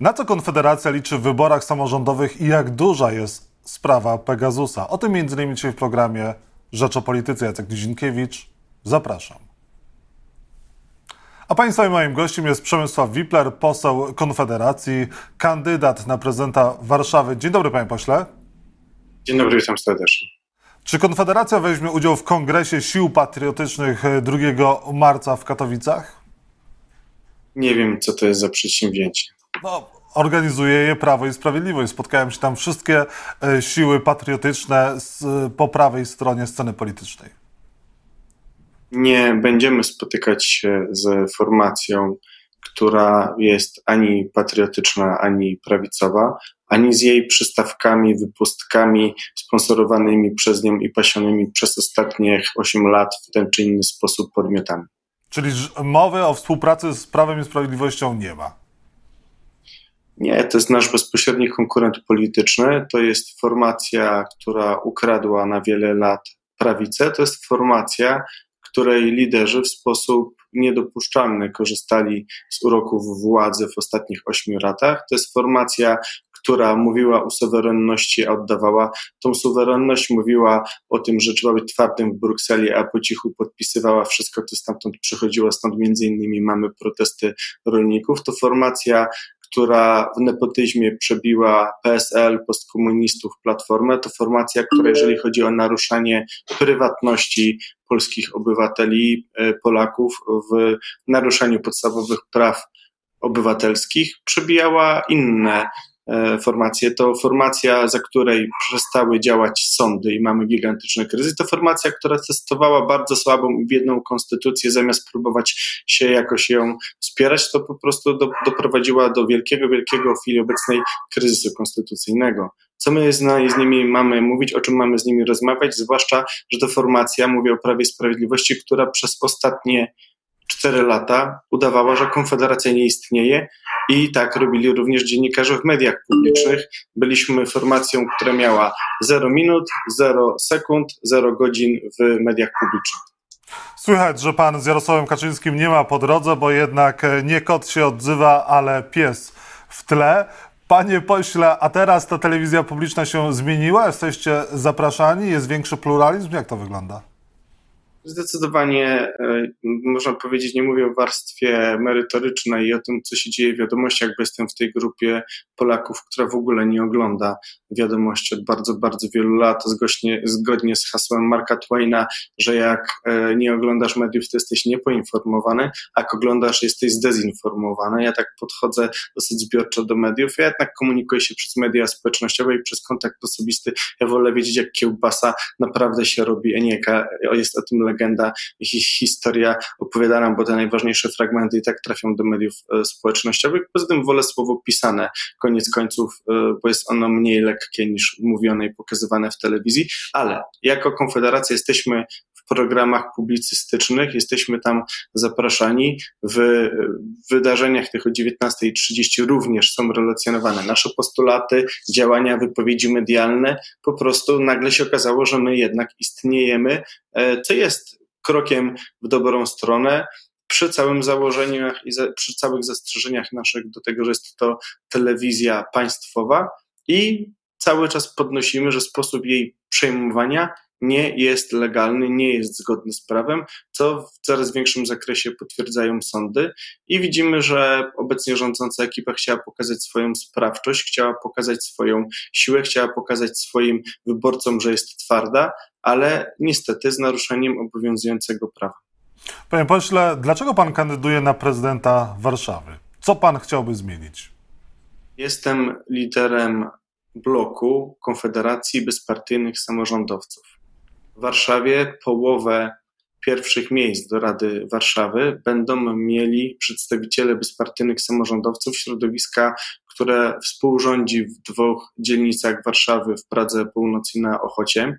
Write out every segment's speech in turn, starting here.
Na co Konfederacja liczy w wyborach samorządowych i jak duża jest sprawa Pegasusa? O tym m.in. dzisiaj w programie Rzecz o Polityce. Jacek Nizinkiewicz. Zapraszam. A Państwa i moim gościem jest Przemysław Wipler, poseł Konfederacji, kandydat na prezydenta Warszawy. Dzień dobry, panie pośle. Dzień dobry, witam serdecznie. Czy Konfederacja weźmie udział w Kongresie Sił Patriotycznych 2 marca w Katowicach? Nie wiem, co to jest za przedsięwzięcie. No, organizuje je Prawo i Sprawiedliwość. Spotkają się tam wszystkie e, siły patriotyczne z, po prawej stronie sceny politycznej. Nie będziemy spotykać się z formacją, która jest ani patriotyczna, ani prawicowa, ani z jej przystawkami, wypustkami sponsorowanymi przez nią i pasionymi przez ostatnie 8 lat w ten czy inny sposób podmiotami. Czyli mowy o współpracy z Prawem i Sprawiedliwością nie ma? Nie, to jest nasz bezpośredni konkurent polityczny. To jest formacja, która ukradła na wiele lat prawicę. To jest formacja, której liderzy w sposób niedopuszczalny korzystali z uroków władzy w ostatnich ośmiu latach. To jest formacja, która mówiła o suwerenności, a oddawała tą suwerenność, mówiła o tym, że trzeba być twardym w Brukseli, a po cichu podpisywała wszystko, co stamtąd przychodziło. Stąd między innymi mamy protesty rolników. To formacja, która w nepotyzmie przebiła PSL, postkomunistów, Platformę, to formacja, która jeżeli chodzi o naruszanie prywatności polskich obywateli, e, Polaków, w naruszaniu podstawowych praw obywatelskich, przebijała inne formację, to formacja, za której przestały działać sądy i mamy gigantyczny kryzys. To formacja, która testowała bardzo słabą i biedną konstytucję, zamiast próbować się jakoś ją wspierać, to po prostu do, doprowadziła do wielkiego, wielkiego w chwili obecnej kryzysu konstytucyjnego. Co my z, z nimi mamy mówić, o czym mamy z nimi rozmawiać, zwłaszcza, że to formacja, mówię o Prawie Sprawiedliwości, która przez ostatnie cztery lata udawała, że Konfederacja nie istnieje i tak robili również dziennikarze w mediach publicznych. Byliśmy formacją, która miała 0 minut, 0 sekund, 0 godzin w mediach publicznych. Słychać, że pan z Jarosławem Kaczyńskim nie ma po drodze, bo jednak nie kot się odzywa, ale pies w tle. Panie pośle, a teraz ta telewizja publiczna się zmieniła? Jesteście zapraszani? Jest większy pluralizm? Jak to wygląda? Zdecydowanie e, można powiedzieć, nie mówię o warstwie merytorycznej i o tym, co się dzieje w wiadomościach, bo jestem w tej grupie Polaków, która w ogóle nie ogląda wiadomości od bardzo, bardzo wielu lat, zgodnie, zgodnie z hasłem Marka Twaina, że jak e, nie oglądasz mediów, to jesteś niepoinformowany, a jak oglądasz, jesteś zdezinformowany. Ja tak podchodzę dosyć zbiorczo do mediów. Ja jednak komunikuję się przez media społecznościowe i przez kontakt osobisty. Ja wolę wiedzieć, jak kiełbasa naprawdę się robi, a nie jest o tym legenda i historia opowiadana, bo te najważniejsze fragmenty i tak trafią do mediów e, społecznościowych. Poza tym wolę słowo pisane, koniec końców, e, bo jest ono mniej lekkie niż mówione i pokazywane w telewizji, ale jako Konfederacja jesteśmy programach publicystycznych, jesteśmy tam zapraszani. W wydarzeniach tych o 19.30 również są relacjonowane nasze postulaty, działania, wypowiedzi medialne. Po prostu nagle się okazało, że my jednak istniejemy, e, co jest krokiem w dobrą stronę przy całym założeniu i za, przy całych zastrzeżeniach naszych do tego, że jest to telewizja państwowa i cały czas podnosimy, że sposób jej przejmowania nie jest legalny, nie jest zgodny z prawem, co w coraz większym zakresie potwierdzają sądy. I widzimy, że obecnie rządząca ekipa chciała pokazać swoją sprawczość, chciała pokazać swoją siłę, chciała pokazać swoim wyborcom, że jest twarda, ale niestety z naruszeniem obowiązującego prawa. Panie pośle, dlaczego pan kandyduje na prezydenta Warszawy? Co pan chciałby zmienić? Jestem liderem bloku Konfederacji Bezpartyjnych Samorządowców. W Warszawie połowę pierwszych miejsc do Rady Warszawy będą mieli przedstawiciele bezpartyjnych samorządowców, środowiska, które współrządzi w dwóch dzielnicach Warszawy, w Pradze Północy na Ochocie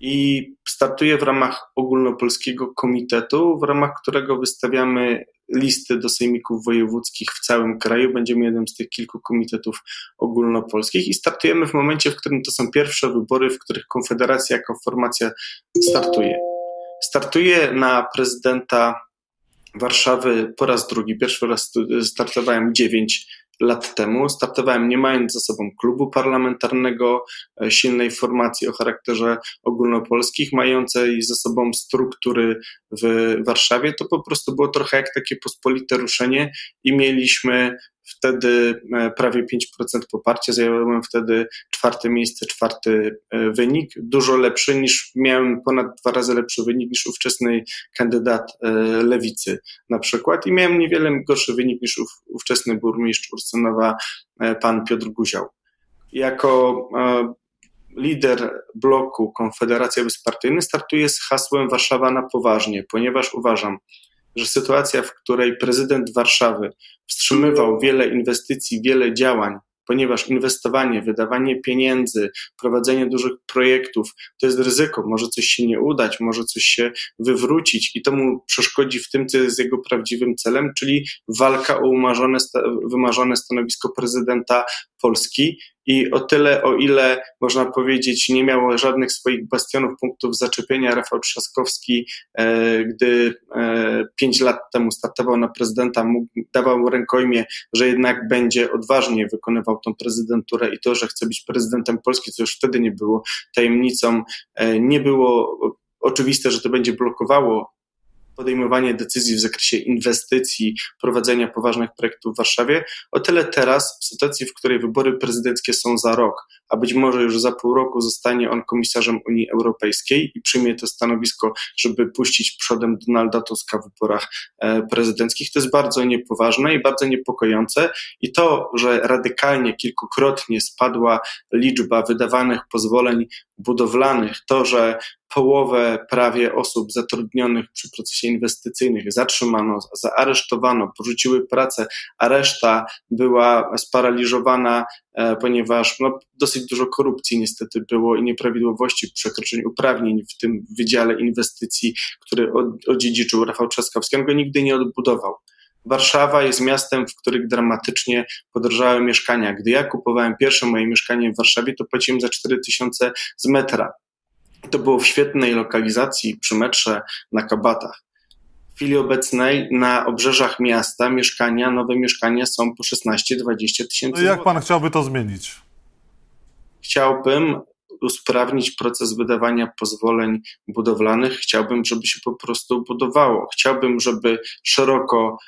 i startuje w ramach ogólnopolskiego komitetu, w ramach którego wystawiamy listy do sejmików wojewódzkich w całym kraju. Będziemy jednym z tych kilku komitetów ogólnopolskich i startujemy w momencie, w którym to są pierwsze wybory, w których Konfederacja jako formacja startuje. Startuje na prezydenta Warszawy po raz drugi. Pierwszy raz startowałem dziewięć lat temu. Startowałem nie mając za sobą klubu parlamentarnego, e, silnej formacji o charakterze ogólnopolskich, mającej ze sobą struktury w Warszawie. To po prostu było trochę jak takie pospolite ruszenie i mieliśmy wtedy e, prawie 5% poparcia, zająłem wtedy czwarte miejsce, czwarty e, wynik, dużo lepszy niż miałem ponad dwa razy lepszy wynik niż ówczesny kandydat e, lewicy na przykład i miałem niewiele gorszy wynik niż ów, ówczesny burmistrz Ursynowa, pan Piotr Guział. Jako lider bloku Konfederacja Bezpartyjna startuje z hasłem Warszawa na poważnie, ponieważ uważam, że sytuacja, w której prezydent Warszawy wstrzymywał wiele inwestycji, wiele działań, ponieważ inwestowanie, wydawanie pieniędzy, prowadzenie dużych projektów to jest ryzyko. Może coś się nie udać, może coś się wywrócić i to mu przeszkodzi w tym, co jest jego prawdziwym celem, czyli walka o umarzone, wymarzone stanowisko prezydenta Polski i o tyle, o ile można powiedzieć, nie miał żadnych swoich bastionów, punktów zaczepienia, Rafał Trzaskowski, e, gdy e, pięć lat temu startował na prezydenta, mógł, dawał rękojmie, że jednak będzie odważnie wykonywał tą prezydenturę i to, że chce być prezydentem Polski, co już wtedy nie było tajemnicą, e, nie było oczywiste, że to będzie blokowało podejmowanie decyzji w zakresie inwestycji, prowadzenia poważnych projektów w Warszawie, o tyle teraz, w sytuacji, w której wybory prezydenckie są za rok, a być może już za pół roku zostanie on komisarzem Unii Europejskiej i przyjmie to stanowisko, żeby puścić przodem Donalda Tuska w wyborach e, prezydenckich, to jest bardzo niepoważne i bardzo niepokojące. I to, że radykalnie, kilkukrotnie spadła liczba wydawanych pozwoleń budowlanych, to, że połowę prawie osób zatrudnionych przy procesie inwestycyjnych zatrzymano, zaaresztowano, porzuciły pracę, a reszta była sparaliżowana, e, ponieważ no, dosyć dużo korupcji niestety było i nieprawidłowości, przekroczeń uprawnień w tym Wydziale Inwestycji, który odziedziczył Rafał Trzaskowski. On go nigdy nie odbudował. Warszawa jest miastem, w którym dramatycznie podrożały mieszkania. Gdy ja kupowałem pierwsze moje mieszkanie w Warszawie, to płaciłem za 4000 z metra. To było w świetnej lokalizacji przy metrze na Kabatach. W chwili obecnej na obrzeżach miasta mieszkania, nowe mieszkania są po 16-20 tysięcy. No jak pan chciałby to zmienić? Chciałbym usprawnić proces wydawania pozwoleń budowlanych. Chciałbym, żeby się po prostu budowało. Chciałbym, żeby szeroko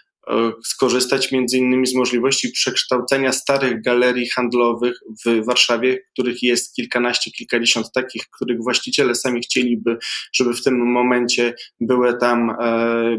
skorzystać między innymi z możliwości przekształcenia starych galerii handlowych w Warszawie, których jest kilkanaście, kilkadziesiąt takich, których właściciele sami chcieliby, żeby w tym momencie były tam e,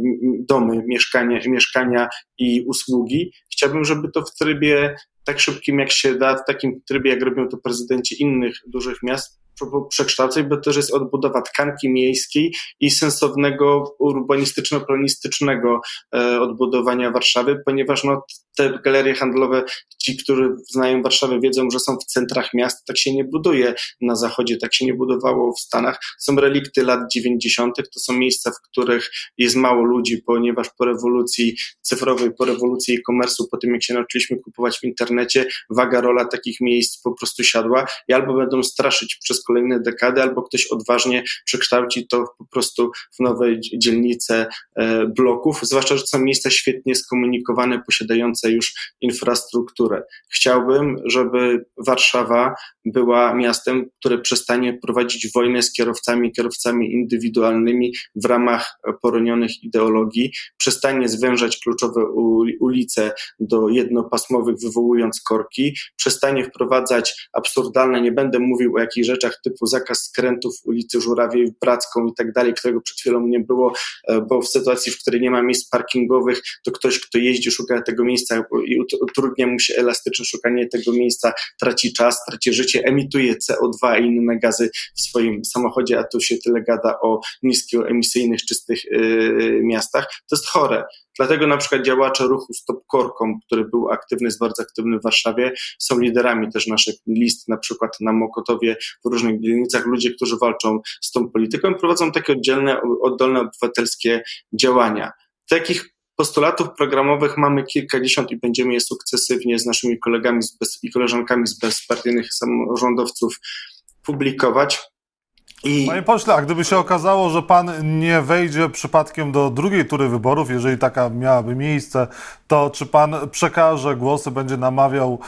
domy, mieszkania, mieszkania i usługi. Chciałbym, żeby to w trybie tak szybkim jak się da, w takim trybie jak robią to prezydenci innych dużych miast, przekształcać, bo też jest odbudowa tkanki miejskiej i sensownego urbanistyczno-planistycznego e, odbudowania Warszawy, ponieważ no, te galerie handlowe, ci, którzy znają Warszawę, wiedzą, że są w centrach miast, tak się nie buduje na zachodzie, tak się nie budowało w Stanach. Są relikty lat 90., to są miejsca, w których jest mało ludzi, ponieważ po rewolucji cyfrowej, po rewolucji e-commerce'u, po tym jak się nauczyliśmy kupować w internecie, waga rola takich miejsc po prostu siadła i albo będą straszyć przez kolejne dekady, albo ktoś odważnie przekształci to po prostu w nowe dzielnice e, bloków, zwłaszcza, że są miejsca świetnie skomunikowane, posiadające już infrastrukturę. Chciałbym, żeby Warszawa była miastem, które przestanie prowadzić wojnę z kierowcami, kierowcami indywidualnymi w ramach poronionych ideologii, przestanie zwężać kluczowe ulice do jednopasmowych, wywołując korki, przestanie wprowadzać absurdalne, nie będę mówił o jakichś rzeczach typu zakaz skrętów ulicy Żurawiej, Bracką i tak dalej, którego przed chwilą nie było, e, bo w sytuacji, w której nie ma miejsc parkingowych, to ktoś, kto jeździ, szuka tego miejsca i utrudnia mu się elastyczne szukanie tego miejsca, traci czas, traci życie, emituje CO2 i inne gazy w swoim samochodzie, a tu się tyle gada o niskoemisyjnych, czystych yy, miastach. To jest chore. Dlatego na przykład działacze ruchu Stop Korkom, który był aktywny, jest bardzo aktywny w Warszawie, są liderami też naszych list, na przykład na Mokotowie, w różnych dzielnicach, ludzie, którzy walczą z tą polityką, prowadzą takie oddzielne, oddolne obywatelskie działania. Takich postulatów programowych mamy kilkadziesiąt i będziemy je sukcesywnie z naszymi kolegami z bez, i koleżankami z bezpartyjnych samorządowców publikować. I... Panie pośle, a gdyby się okazało, że pan nie wejdzie przypadkiem do drugiej tury wyborów, jeżeli taka miałaby miejsce, to czy pan przekaże głosy, będzie namawiał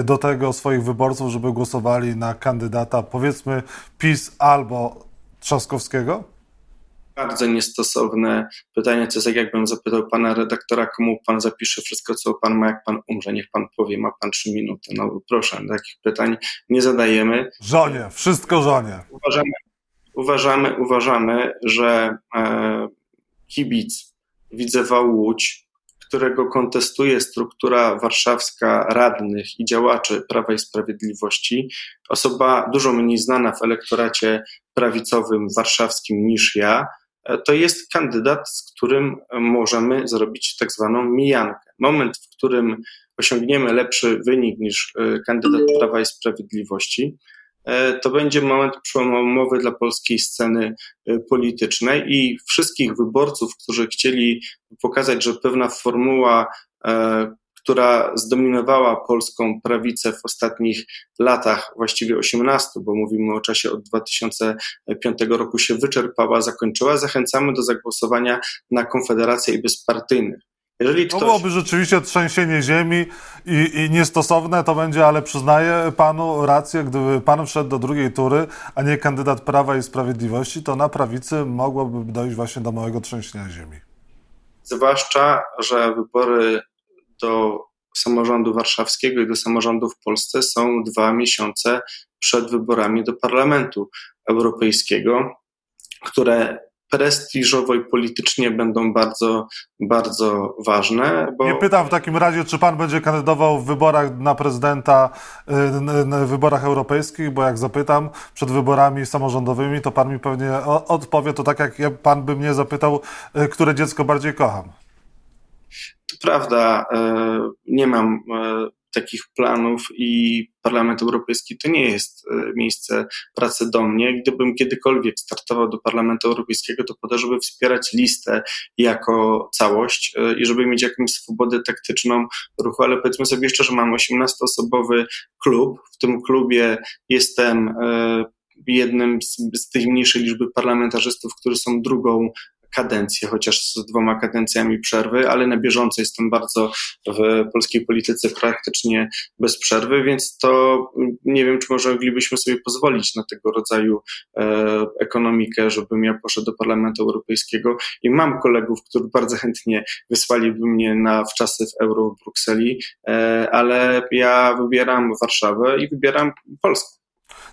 y, do tego swoich wyborców, żeby głosowali na kandydata, powiedzmy, PiS albo Trzaskowskiego? Bardzo niestosowne pytanie. To jest jak jakbym zapytał pana redaktora, komu pan zapisze wszystko, co pan ma, jak pan umrze. Niech pan powie, ma pan trzy minuty. No proszę, takich pytań nie zadajemy. Żonie, wszystko żonie. Uważamy, uważamy, uważamy że e, kibic Widzewa Łódź, którego kontestuje struktura warszawska radnych i działaczy Prawa i Sprawiedliwości, osoba dużo mniej znana w elektoracie prawicowym warszawskim niż ja, to jest kandydat, z którym możemy zrobić tak zwaną mijankę. Moment, w którym osiągniemy lepszy wynik niż e, kandydat Prawa i Sprawiedliwości, E, to będzie moment przełomowy dla polskiej sceny e, politycznej i wszystkich wyborców, którzy chcieli pokazać, że pewna formuła, e, która zdominowała polską prawicę w ostatnich latach, właściwie 18, bo mówimy o czasie od 2005 roku, się wyczerpała, zakończyła. Zachęcamy do zagłosowania na Konfederację i bezpartyjnych. Jeżeli ktoś... To byłoby rzeczywiście trzęsienie ziemi i, i, niestosowne to będzie, ale przyznaję panu rację, gdyby pan wszedł do drugiej tury, a nie kandydat Prawa i Sprawiedliwości, to na prawicy mogłoby dojść właśnie do małego trzęsienia ziemi. Zwłaszcza, że wybory do samorządu warszawskiego i do samorządu w Polsce są dwa miesiące przed wyborami do Parlamentu Europejskiego, które prestiżowo i politycznie będą bardzo, bardzo ważne. Bo... Nie pytam w takim razie, czy pan będzie kandydował w wyborach na prezydenta, y, w wyborach europejskich, bo jak zapytam przed wyborami samorządowymi, to pan mi pewnie odpowie to tak, jak pan by mnie zapytał, y, które dziecko bardziej kocham. Prawda, y, nie mam takich planów i Parlament Europejski to nie jest e, miejsce pracy do mnie. Gdybym kiedykolwiek startował do Parlamentu Europejskiego, to po to, żeby wspierać listę jako całość e, i żeby mieć jakąś swobodę taktyczną ruchu, ale powiedzmy sobie jeszcze, że mam 18-osobowy klub. W tym klubie jestem e, jednym z, z tej mniejszej liczby parlamentarzystów, którzy są drugą kadencję, chociaż z dwoma kadencjami przerwy, ale na bieżąco jestem bardzo w polskiej polityce praktycznie bez przerwy, więc to nie wiem, czy może moglibyśmy sobie pozwolić na tego rodzaju e, ekonomikę, żebym ja poszedł do Parlamentu Europejskiego i mam kolegów, którzy bardzo chętnie wysłaliby mnie na wczasy w euro w Brukseli, e, ale ja wybieram Warszawę i wybieram Polskę.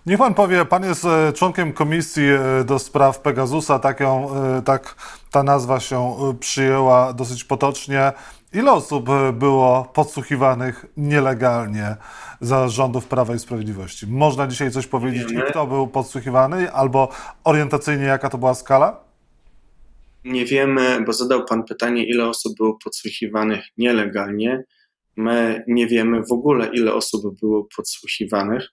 Niech pan powie, pan jest e, członkiem komisji e, do spraw Pegasusa, tak, ją, e, tak ta nazwa się przyjęła dosyć potocznie. Ile osób było podsłuchiwanych nielegalnie za rządów Prawa i Sprawiedliwości? Można dzisiaj coś powiedzieć, i kto był podsłuchiwany, albo orientacyjnie jaka to była skala? Nie wiemy, bo zadał Pan pytanie, ile osób było podsłuchiwanych nielegalnie. My nie wiemy w ogóle, ile osób było podsłuchiwanych.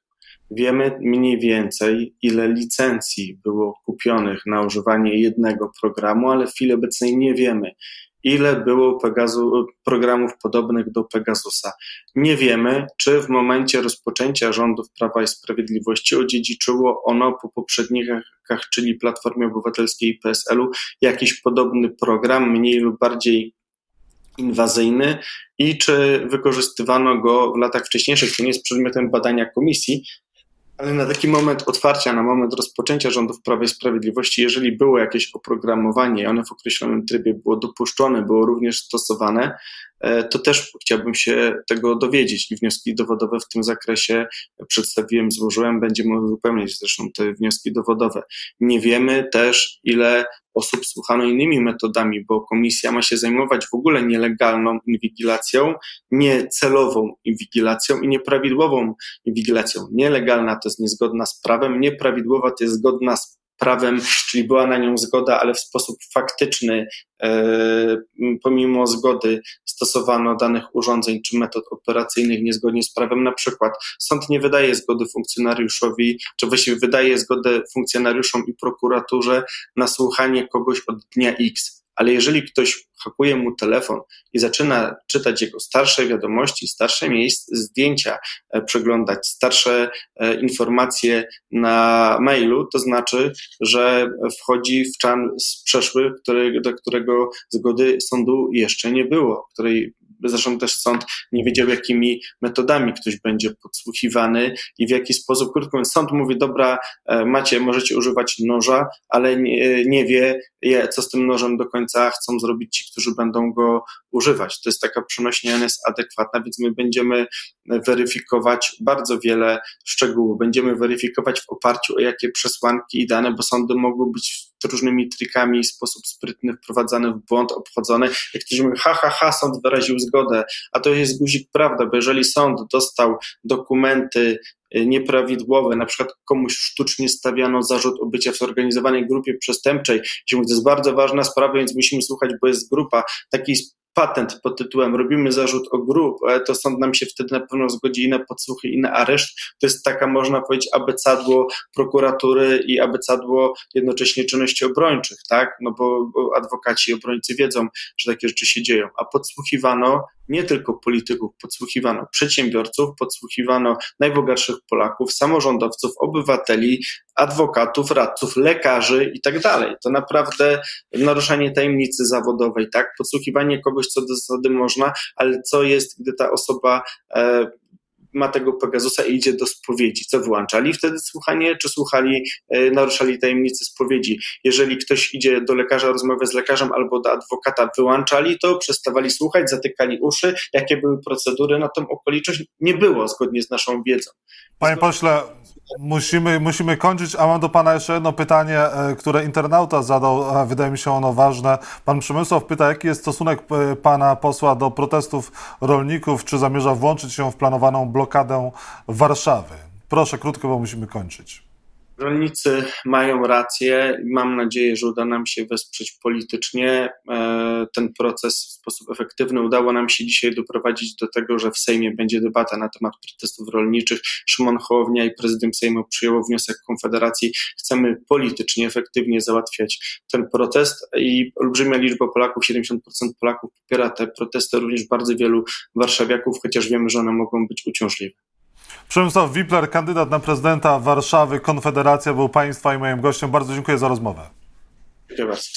Wiemy mniej więcej, ile licencji było kupionych na używanie jednego programu, ale w chwili obecnej nie wiemy, ile było Pegasu, programów podobnych do Pegasusa. Nie wiemy, czy w momencie rozpoczęcia rządów Prawa i Sprawiedliwości odziedziczyło ono po poprzednikach, czyli Platformie Obywatelskiej i PSL-u, jakiś podobny program, mniej lub bardziej inwazyjny i czy wykorzystywano go w latach wcześniejszych. To nie jest przedmiotem badania komisji, ale na taki moment otwarcia, na moment rozpoczęcia rządów Prawa i Sprawiedliwości, jeżeli było jakieś oprogramowanie i one w określonym trybie było dopuszczone, było również stosowane, to też chciałbym się tego dowiedzieć i wnioski dowodowe w tym zakresie przedstawiłem, złożyłem, będziemy uzupełniać zresztą te wnioski dowodowe. Nie wiemy też, ile osób słuchano innymi metodami, bo komisja ma się zajmować w ogóle nielegalną inwigilacją, niecelową inwigilacją i nieprawidłową inwigilacją. Nielegalna to jest niezgodna z prawem, nieprawidłowa to jest zgodna z prawem, czyli była na nią zgoda, ale w sposób faktyczny, e, pomimo zgody, stosowano danych urządzeń czy metod operacyjnych niezgodnie z prawem. Na przykład sąd nie wydaje zgody funkcjonariuszowi, czy właściwie wydaje zgodę funkcjonariuszom i prokuraturze na słuchanie kogoś od dnia X ale jeżeli ktoś hakuje mu telefon i zaczyna czytać jego starsze wiadomości, starsze miejsc, zdjęcia, e, przeglądać starsze e, informacje na mailu, to znaczy, że wchodzi w czan przeszły, który, do którego zgody sądu jeszcze nie było, której Zresztą też sąd nie wiedział, jakimi metodami ktoś będzie podsłuchiwany i w jaki sposób. Krótko mówiąc, sąd mówi: Dobra, e, macie, możecie używać noża, ale nie, nie wie, co z tym nożem do końca chcą zrobić ci, którzy będą go używać. To jest taka przenośnia jest adekwatna, więc my będziemy weryfikować bardzo wiele szczegółów. Będziemy weryfikować w oparciu o jakie przesłanki i dane, bo sądy mogą być różnymi trikami w sposób sprytny wprowadzany w błąd, obchodzony. Jak ktoś mówi, ha, ha, ha, sąd wyraził zgodę, a to jest guzik prawda, bo jeżeli sąd dostał dokumenty y, nieprawidłowe, na przykład komuś sztucznie stawiano zarzut o bycie w zorganizowanej grupie przestępczej, to jest bardzo ważna sprawa, więc musimy słuchać, bo jest grupa. Taki patent pod tytułem robimy zarzut o grup, to sąd nam się wtedy na pewno zgodzi i na podsłuchy, i na areszt. To jest taka, można powiedzieć, abecadło prokuratury i abecadło jednocześnie czynności obrończych, tak? No bo adwokaci i obrońcy wiedzą, że takie rzeczy się dzieją. A podsłuchiwano nie tylko polityków, podsłuchiwano przedsiębiorców, podsłuchiwano najbogatszych Polaków, samorządowców, obywateli, adwokatów, radców, lekarzy i tak dalej. To naprawdę naruszanie tajemnicy zawodowej, tak? Podsłuchiwanie kogoś, co do zasady można, ale co jest, gdy ta osoba e, ma tego Pegasusa i idzie do spowiedzi. Co wyłączali wtedy słuchanie, czy słuchali, e, naruszali tajemnicy spowiedzi? Jeżeli ktoś idzie do lekarza, rozmawia z lekarzem albo do adwokata, wyłączali to, przestawali słuchać, zatykali uszy. Jakie były procedury na tą okoliczność? Nie było zgodnie z naszą wiedzą. Panie pośle, Musimy, musimy kończyć, a mam do Pana jeszcze jedno pytanie, e, które internauta zadał, a wydaje mi się ono ważne. Pan Przemysław pyta, jaki jest stosunek e, Pana posła do protestów rolników, czy zamierza włączyć się w planowaną blokadę Warszawy? Proszę krótko, bo musimy kończyć. Rolnicy mają rację i mam nadzieję, że uda nam się wesprzeć politycznie e, ten proces w sposób efektywny. Udało nam się dzisiaj doprowadzić do tego, że w Sejmie będzie debata na temat protestów rolniczych. Szymon Hołownia i prezydent Sejmu przyjęło wniosek Konfederacji. Chcemy politycznie, efektywnie załatwiać ten protest i olbrzymia liczba Polaków, 70% Polaków popiera te protesty, również bardzo wielu warszawiaków, chociaż wiemy, że one mogą być uciążliwe. Przemysław Wipler, kandydat na prezydenta Warszawy, Konfederacja, był Państwa i moim gościem. Bardzo dziękuję za rozmowę. Dziękuję bardzo.